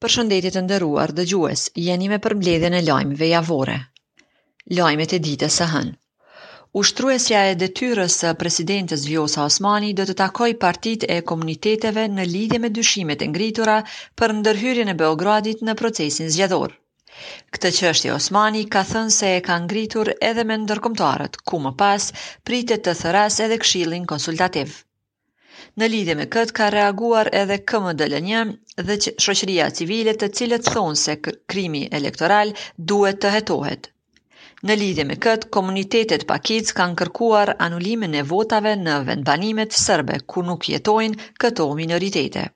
Përshëndetje të nderuar dëgjues, jeni me përmbledhjen e lajmeve javore. Lajmet e ditës së hënë. Ushtruesja e detyrës së presidentes Vjosa Osmani do të takojë partitë e komuniteteve në lidhje me dyshimet e ngritura për ndërhyrjen e Beogradit në procesin zgjedhor. Këtë çështje Osmani ka thënë se e ka ngritur edhe me ndërkombëtarët, ku më pas pritet të thërrasë edhe Këshillin Konsultativ. Në lidhje me këtë ka reaguar edhe KMDLNJ dhe shoqëria civile të cilët thonë se krimi elektoral duhet të hetohet. Në lidhje me këtë, komunitetet pakicë kanë kërkuar anulimin e votave në vendbanimet serbe ku nuk jetojnë këto minoritete.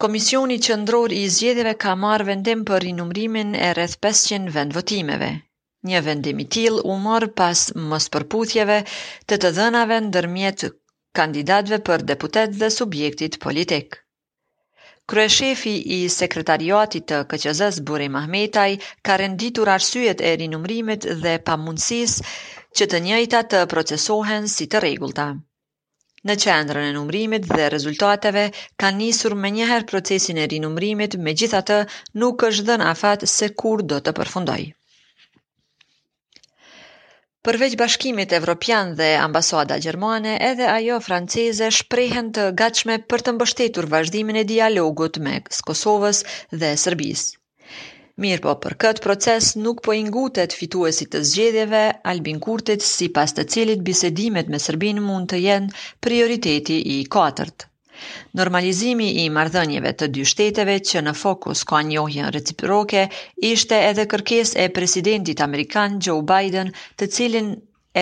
Komisioni Qendror i Zgjedhjeve ka marrë vendim për rinumërimin e rreth 500 vendvotimeve. Një vendim i tillë u mor pas mospërputhjeve të të dhënave ndërmjet kandidatëve për deputet dhe subjektit politik. Kryeshefi i sekretariatit të KQZ-së Burim Ahmetaj ka renditur arsyet e rinumërimit dhe pamundësisë që të njëjta të procesohen si të rregullta. Në qendrën e numërimit dhe rezultateve kanë nisur menjëherë procesin e rinumërimit, megjithatë nuk është dhënë afat se kur do të përfundojë. Përveç Bashkimit Evropian dhe ambasada gjermane, edhe ajo franceze shprehen të gatshme për të mbështetur vazhdimin e dialogut mes Kosovës dhe Serbisë. Mirëpo për këtë proces nuk po i ngutet fituesit të zgjedhjeve, Albin Kurtit, sipas të cilit bisedimet me Serbinë mund të jenë prioriteti i katërt. Normalizimi i marrëdhënieve të dy shteteve që në fokus ka njohjen reciproke ishte edhe kërkesë e presidentit amerikan Joe Biden, të cilin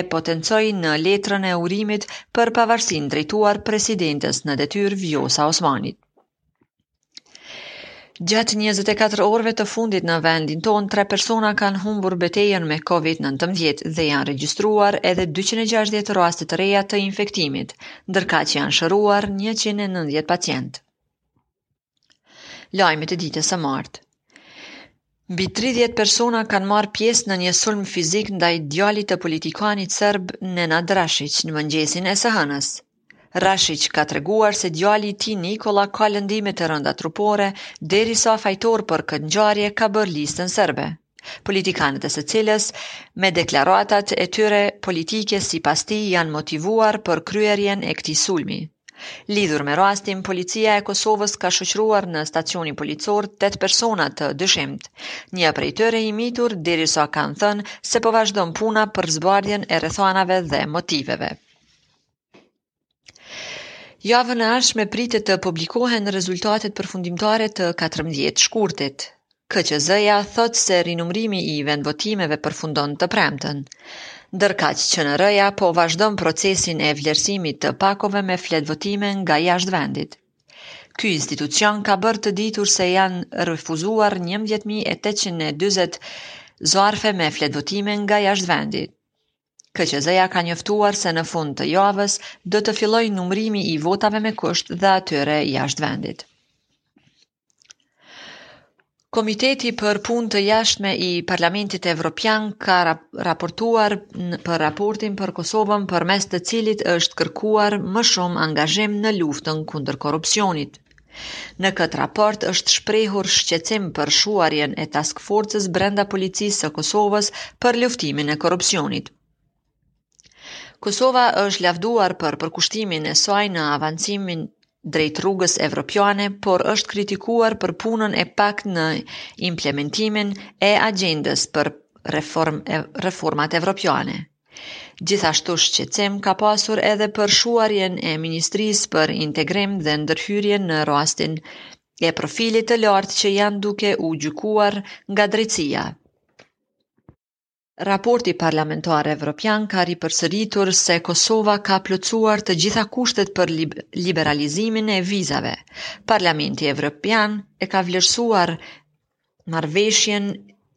e potencoi në letrën e urimit për pavarësinë drejtuar presidentes në detyrë Vjosa Osmanit. Gjatë 24 orëve të fundit në vendin tonë, tre persona kanë humbur betejën me COVID-19 dhe janë regjistruar edhe 260 raste të reja të infektimit, ndërkaq janë shëruar 190 pacientë. Lajmet e ditës së martë Mbi tridhjetë persona kanë marrë pjesë në një sulm fizik ndaj djalit të politikanit serb Nenad Rashiq në mëngjesin e së hënës. Rashiq ka treguar se djali i tij Nikolla ka lëndime të rënda trupore, derisa fajtor për këtë ngjarje ka bërë Listën Serbe, politikanët e së cilës me deklaratat e tyre politike sipas tij janë motivuar për kryerjen e këtij sulmi. Lidhur me rastin, Policia e Kosovës ka shoqëruar në stacionin policor 8 persona të dyshimtë. Një prej tyre i mitur derisa kanë thënë se po vazhdon puna për zbardhjen e rrethanave dhe motiveve. Javën e ardhshme pritet të publikohen rezultatet përfundimtare të 14 shkurtit. KQZ-ja thotë se rinumërimi i vendvotimeve përfundon të premten. Ndërkaq, QNR-ja po vazhdon procesin e vlerësimit të pakove me fletvotime nga jashtë vendit. Ky institucion ka bërë të ditur se janë refuzuar njëmbëdhjetë mijë e tetëqind e dyzet zarfe me fletvotime nga jashtë vendit. KQZ-ja ka njoftuar se në fund të javës do të fillojë numërimi i votave me kusht dhe atyre jashtë vendit. Komiteti për punë të jashtme i Parlamentit Evropian ka raportuar për raportin për Kosovën përmes të cilit është kërkuar më shumë angazhim në luftën kundër korrupsionit. Në këtë raport është shprehur shqetësim për shuarjen e Task Forcës brenda Policisë së Kosovës për luftimin e korrupsionit. Kosova është lavduar për përkushtimin e saj në avancimin drejt rrugës evropiane, por është kritikuar për punën e pakët në implementimin e agjendës për reform, reformat evropiane. Gjithashtu shqetësim ka pasur edhe për shuarjen e Ministrisë për Integrim dhe ndërhyrjen në rastin e profilit të lartë që janë duke u gjykuar nga drejtësia. Raporti parlamentar evropian ka ripërsëritur se Kosova ka plotësuar të gjitha kushtet për liberalizimin e vizave. Parlamenti evropian e ka vlerësuar marrëveshjen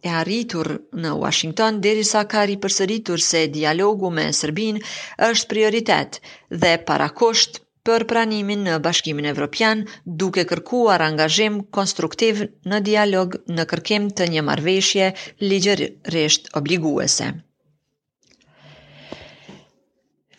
e arritur në Washington derisa ka ripërsëritur se dialogu me Serbinë është prioritet dhe parakusht për pranimin në Bashkimin Evropian, duke kërkuar angazhim konstruktiv në dialog në kërkim të një marrëveshje ligjërisht obliguese.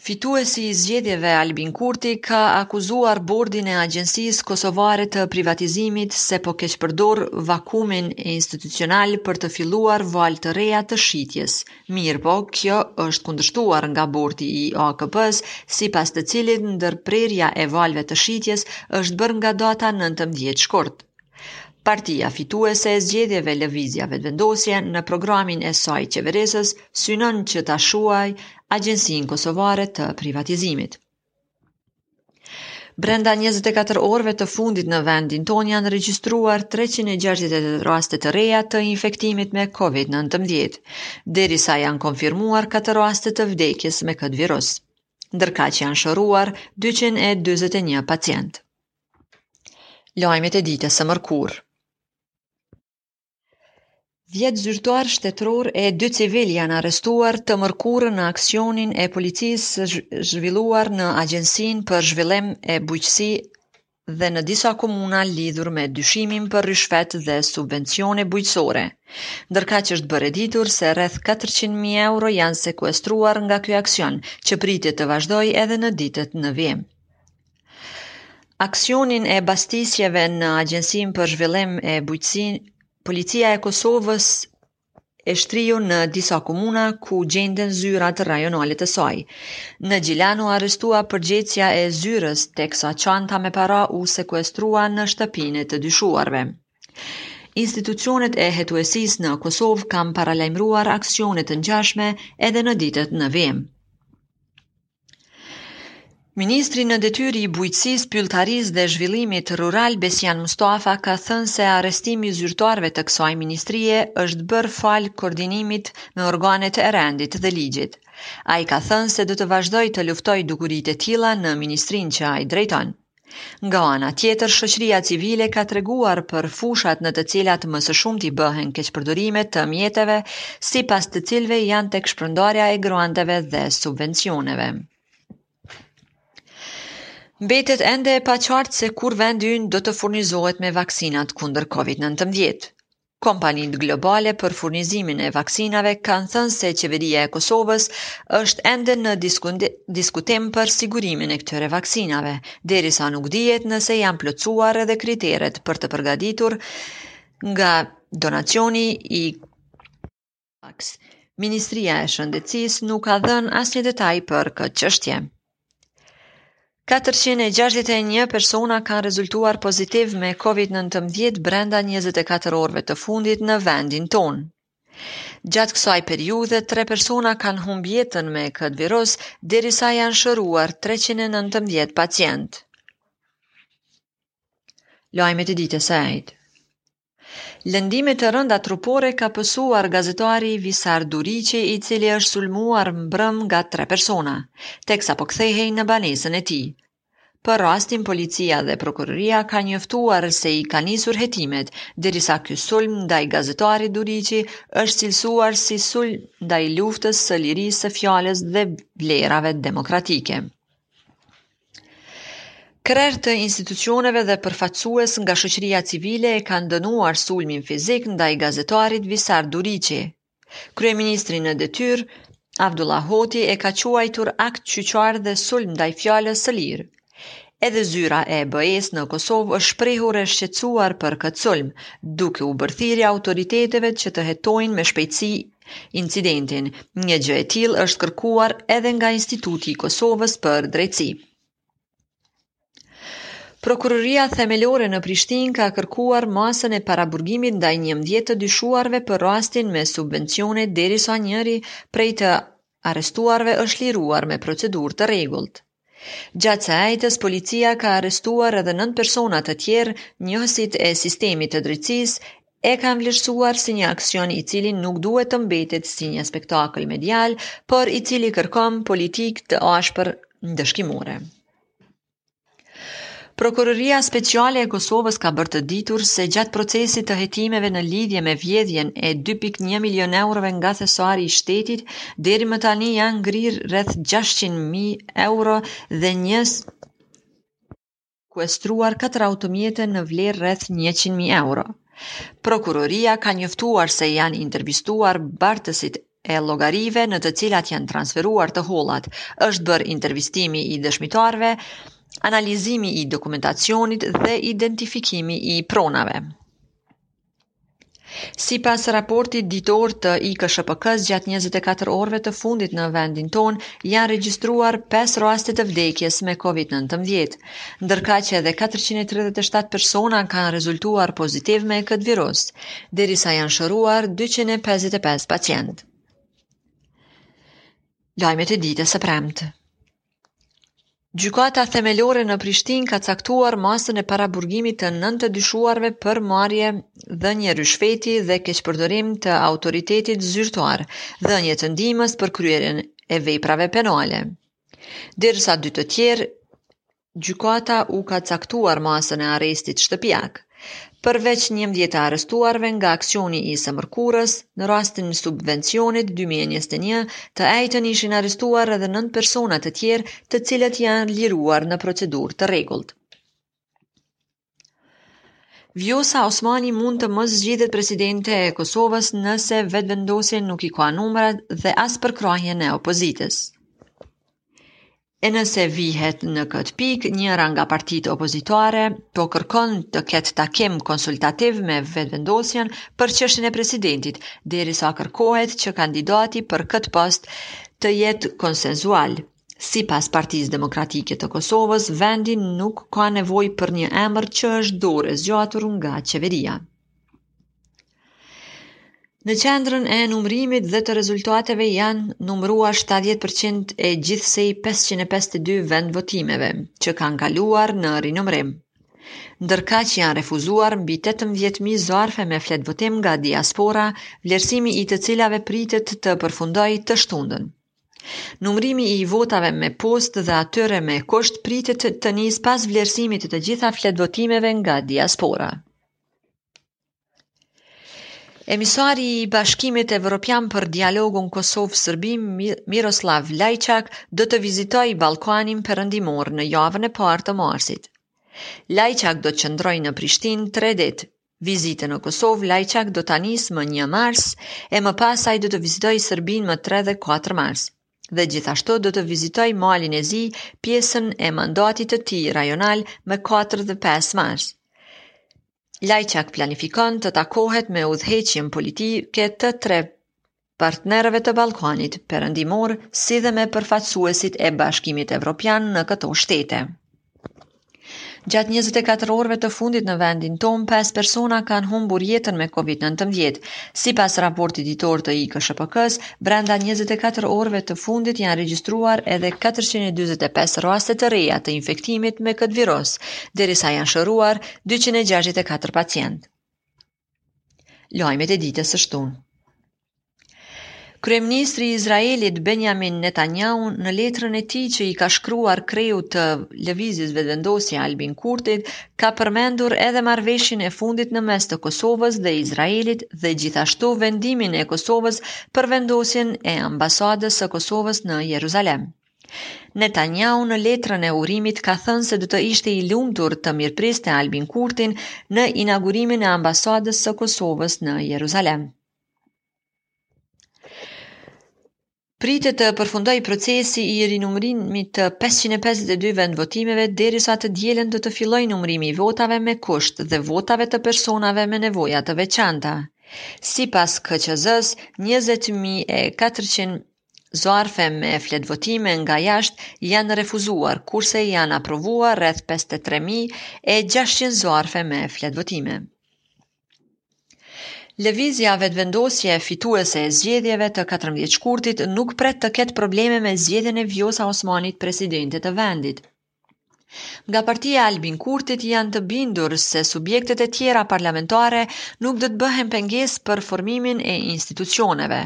Fituesi i zgjedhjeve Albin Kurti ka akuzuar bordin e Agjencisë Kosovare të Privatizimit se po keqpërdor vakumin institucional për të filluar valë të reja të shitjes. Mirëpo, kjo është kundërshtuar nga bordi i AKP-së, sipas të cilit ndërprerja e valëve të shitjes është bërë nga data 19 shkurt. Partia fituese e zgjedhjeve Lëvizja Vetëvendosje në programin e saj qeverisës synon që ta shuajë Agjencinë Kosovare të Privatizimit. Brenda 24 orëve të fundit në vendin tonë janë regjistruar 368 raste të reja të infektimit me COVID-19, derisa janë konfirmuar 4 raste të vdekjes me këtë virus, ndërkaq janë shëruar 221 pacientë. Lajmet e ditës së mërkurë. 10 zyrtarë shtetërorë e 2 civilë janë arrestuar të mërkurën në aksionin e policisë të zhvilluar në Agjencinë për Zhvillim e Bujqësi dhe në disa komuna lidhur me dyshimin për ryshfet dhe subvencione bujqësore. Ndërkaq është bërë e ditur se rreth 400.000 euro janë sekuestruar nga ky aksion, që pritet të vazhdojë edhe në ditët në vijim. Aksionin e bastisjeve në Agjencinë për Zhvillim e Bujqësi, Policia e Kosovës e shtriu në disa komuna ku gjenden zyrat rajonale të saj. Në Gjilan u arrestua përgjegjësja e zyrës, teksa çanta me para u sekuestrua në shtëpinë e të dyshuarve. Institucionet e hetuesisë në Kosovë kanë paralajmëruar aksione të ngjashme edhe në ditët në vijim. Ministri në detyrë i Bujqësisë, Pylltarisë dhe Zhvillimit Rural Besian Mustafa ka thënë se arrestimi i zyrtarëve të kësaj ministrie është bërë falë koordinimit me organet e rendit dhe ligjit. Ai ka thënë se do të vazhdojë të luftojë dukuritë e tilla në ministrinë që ai drejton. Nga ana tjetër, shoqëria civile ka treguar për fushat në të cilat më së shumti bëhen keqpërdorime të mjeteve, sipas të cilëve janë tek shpërndarja e granteve dhe subvencioneve. Mbetet ende e paqartë se kur vendi ynë do të furnizohet me vaksinat kundër COVID-19. Kompanitë globale për furnizimin e vaksinave kanë thënë se qeveria e Kosovës është ende në diskutim për sigurimin e këtyre vaksinave, derisa nuk dihet nëse janë plotësuar edhe kriteret për të përgatitur nga donacioni i Ministria e Shëndetësisë nuk ka dhënë asnjë detaj për këtë çështje. 461 persona kanë rezultuar pozitiv me COVID-19 brenda 24 orëve të fundit në vendin tonë. Gjatë kësaj periudhe, tre persona kanë humb jetën me këtë virus, derisa janë shëruar 319 pacientë. Lajmet e ditës së Lëndime të rënda trupore ka pësuar gazetari Visar Duriqi, i cili është sulmuar mbrëm nga tre persona, teksa po kthehej në banesën e tij. Për rastin policia dhe prokuroria ka njoftuar se i ka nisur hetimet, derisa ky sulm ndaj gazetarit Duriqi është cilësuar si sulm ndaj luftës së lirisë së fjalës dhe vlerave demokratike. Krerë të institucioneve dhe përfaqësues nga shoqëria civile e kanë dënuar sulmin fizik ndaj gazetarit Visar Duriqi. Kryeministri në detyrë, Avdullah Hoti e ka quajtur akt qyqar dhe sulm ndaj fjalës së lirë. Edhe zyra e BE-s në Kosovë është shprehur e shqetësuar për këtë sulm, duke u bërë thirrje autoriteteve që të hetojnë me shpejtësi incidentin. Një gjë e tillë është kërkuar edhe nga Instituti i Kosovës për Drejtësi. Prokuroria Themelore në Prishtinë ka kërkuar masën e paraburgimit ndaj 11 të dyshuarve për rastin me subvencione derisa njëri prej të arrestuarve është liruar me procedurë të rregullt. Gjatë së enjtes policia ka arrestuar edhe nëntë persona të tjerë, njohësit e sistemit të drejtësisë e kanë vlerësuar si një aksion i cili nuk duhet të mbetet si një spektakël medial, por i cili kërkon politikë të ashpër ndëshkimore. Prokuroria Speciale e Kosovës ka bërë të ditur se gjatë procesit të hetimeve në lidhje me vjedhjen e dy pikë një milionë eurove nga thesari i shtetit, deri më tani janë ngrirë rreth gjashtëqind mijë euro dhe janë sekuestruar katër automjete në vlerë rreth njëqind mijë euro. Prokuroria ka njoftuar se janë intervistuar bartësit e llogarive në të cilat janë transferuar të hollat, është bërë intervistimi i dëshmitarëve, analizimi i dokumentacionit dhe identifikimi i pronave. Sipas raportit ditor të IKSHPK-së gjatë 24 orëve të fundit në vendin tonë, janë regjistruar 5 raste të vdekjes me COVID-19. ndërkaq edhe katërqind e tridhjetë e shtatë persona kanë rezultuar pozitiv me këtë virus, derisa janë shëruar dyqind e pesëdhjetë e pesë pacientë. Lajmet e ditës së premte. Gjykata themelore në Prishtinë ka caktuar masën e paraburgimit të nëntë të dyshuarve për marrje-dhënie ryshfeti dhe keqpërdorim të autoritetit zyrtar, dhënie të ndihmës për kryerjen e veprave penale. Derisa dy të tjerëve Gjykata u ka caktuar masën e arrestit shtëpiak. Përveç 11 të arrestuarve nga aksioni i së mërkurës, në rastin Subvencionet 2021, të enjten ishin arrestuar edhe 9 persona të tjerë, të cilët janë liruar në procedurë të rregullt. Vjosa Osmani mund të mos zgjidhet presidente e Kosovës nëse Vetëvendosje nuk i ka numrat dhe as përkrahjen e opozitës. E nëse vihet në këtë pikë, njëra nga partitë opozitare po kërkon të ketë takim konsultativ me Vetëvendosjen për çështjen e presidentit, derisa kërkohet që kandidati për këtë post të jetë konsensual. Sipas Partisë Demokratike të Kosovës, vendi nuk ka nevojë për një emër që është dorë e zgjatur nga qeveria. Në qendrën e numërimit dhe të rezultateve janë numëruar 70% e gjithsej 552 vendvotimeve, që kanë kaluar në rinumërim. Ndërkaq janë refuzuar mbi 18.000 zarfe me fletëvotime nga diaspora, vlerësimi i të cilave pritet të përfundojë të shtunën. Numërimi i votave me postë dhe atyre me kusht pritet të nisë pas vlerësimit të të gjitha fletëvotimeve nga diaspora. Emisari i Bashkimit Evropian për dialogun Kosovë-Serbi, Miroslav Lajçak, do të vizitojë Ballkanin Perëndimor në javën e parë të marsit. Lajçak do të qëndrojë në Prishtinë 3 ditë, Vizitën në Kosovë, Lajçak do ta nisë më 1 mars e më pas ai do të vizitojë Serbinë më 3 dhe 4 mars dhe gjithashtu do të vizitojë Malin e Zi pjesën e mandatit të tij rajonal më 4 dhe 5 mars. Lajçak planifikon të takohet me udhëheqjen politike të tre partnerëve të Ballkanit Perëndimor, si dhe me përfaqësuesit e Bashkimit Evropian në këto shtete. Gjatë 24 orëve të fundit në vendin tonë, 5 persona kanë humbur jetën me COVID-19. Sipas raportit ditor të IKSHPK-së, brenda 24 orëve të fundit janë regjistruar edhe 425 raste të reja të infektimit me këtë virus, derisa janë shëruar 264 pacientë. Lajmet e ditës së shtunë. Kryeministri i Izraelit Benjamin Netanyahu në letrën e tij që i ka shkruar kreut të Lëvizjes Vetëvendosje Albin Kurtit ka përmendur edhe marrëveshjen e fundit në mes të Kosovës dhe Izraelit dhe gjithashtu vendimin e Kosovës për vendosjen e ambasadës së Kosovës në Jeruzalem. Netanyahu në letrën e urimit ka thënë se do të ishte i lumtur të mirëpriste Albin Kurtin në inaugurimin e ambasadës së Kosovës në Jeruzalem. Pritet të përfundojë procesi i rinumërimit të 552 vendvotimeve, derisa të dielën do të fillojë numërimi i votave me kusht dhe votave të personave me nevoja të veçanta. Sipas KQZ-së, 20.400 Zarfe me fletvotime nga jashtë janë refuzuar, kurse janë aprovuar rreth 53.600 zarfe me fletvotime. Lëvizja Vetëvendosje fituese e zgjedhjeve të 14 shkurtit nuk pret të ketë probleme me zgjedhjen e Vjosa Osmanit presidente të vendit. Nga partia e Albin Kurtit janë të bindur se subjektet e tjera parlamentare nuk do të bëhen pengesë për formimin e institucioneve.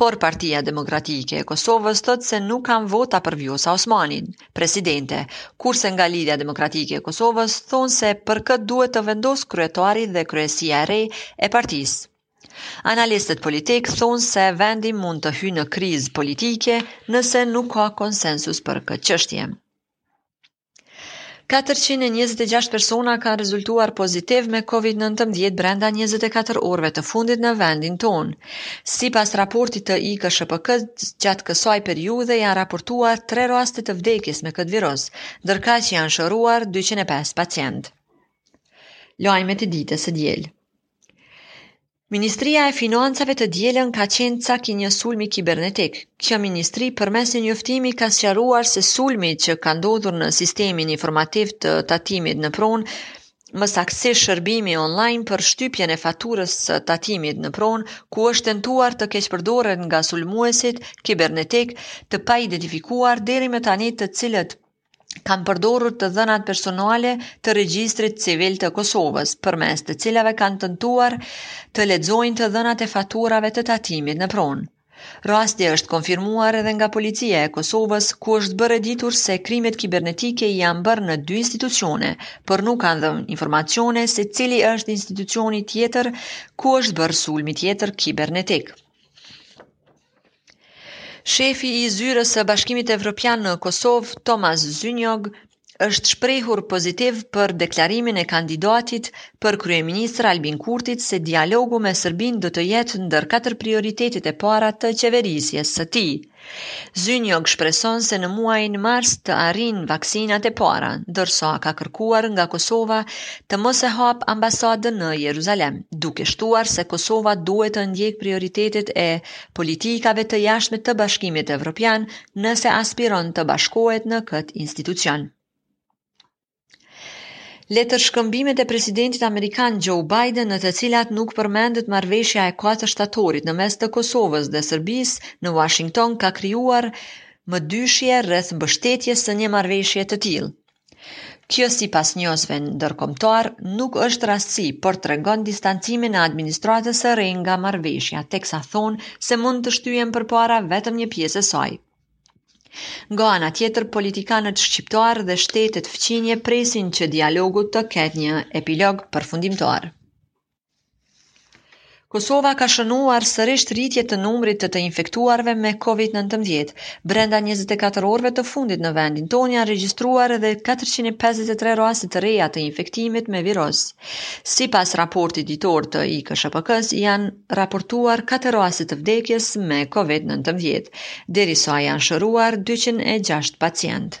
Por Partia Demokratike e Kosovës thotë se nuk kanë vota për Vjosa Osmanin presidente, kurse nga Lidhja Demokratike e Kosovës thonë se për këtë duhet të vendosë kryetari dhe kryesia e re e partisë. Analistët politikë thonë se vendi mund të hyjë në krizë politike nëse nuk ka konsensus për këtë çështje. 426 persona kanë rezultuar pozitiv me COVID-19 brenda 24 orëve të fundit në vendin tonë. Sipas raportit të IKSHPK, gjatë kësaj periudhe janë raportuar 3 raste të vdekjes me këtë virus, ndërkaq janë shëruar 205 pacientë. Lajmet e ditës e diel Ministria e Financave të dielën ka qenë cak i një sulmi kibernetik. Kjo ministri përmes një njoftimi ka sqaruar se sulmi që ka ndodhur në sistemin informativ të tatimit në pronë, më saktësisht shërbimi online për shtypjen e faturës së tatimit në pronë, ku është tentuar të keqpërdoret nga sulmuesit kibernetikë të paidentifikuar deri më tani të cilët kanë përdorur të dhënat personale të regjistrit civil të Kosovës, përmes të cilave kanë tentuar të lexojnë të dhënat e faturave të tatimit në pronë. Rasti është konfirmuar edhe nga policia e Kosovës, ku është bërë e ditur se krimet kibernetike janë bërë në dy institucione, por nuk kanë dhënë informacione se cili është institucioni tjetër ku është bërë sulmi tjetër kibernetik. Shefi i zyrës së Bashkimit Evropian në Kosovë, Tomas Szunyog, është shprehur pozitiv për deklarimin e kandidatit për kryeministër Albin Kurtit se dialogu me Serbinë do të jetë ndër katër prioritetet e para të qeverisjes së tij. Szunyog shpreson se në muajin mars të arrijnë vaksinat e para, ndërsa ka kërkuar nga Kosova të mos e hapë ambasadën në Jeruzalem, duke shtuar se Kosova duhet të ndjekë prioritetet e politikave të jashtme të Bashkimit Evropian nëse aspiron të bashkohet në këtë institucion. Letërshkëmbimet e presidentit amerikan Joe Biden në të cilat nuk përmendet marrëveshja e 4 shtatorit në mes të Kosovës dhe Serbisë në Washington ka krijuar mëdyshje rreth mbështetjes së një marrëveshje të tillë. Kjo sipas njohësve ndërkombëtarë nuk është rastësi, por tregon distancimin e administratës së re nga marrëveshja, teksa thonë se mund të shtyhen përpara vetëm një pjesë e saj. Nga ana tjetër, politikanët shqiptarë dhe shtetet fqinje presin që dialogu të ketë një epilog përfundimtar. Kosova ka shënuar sërish rritje të numrit të të infektuarve me COVID-19. Brenda 24 orëve të fundit në vendin tonë janë regjistruar edhe 453 raste të reja të infektimit me virus. Sipas raportit ditor të IKSHPK-së, janë raportuar 4 raste të vdekjes me COVID-19, derisa janë shëruar 206 pacientë.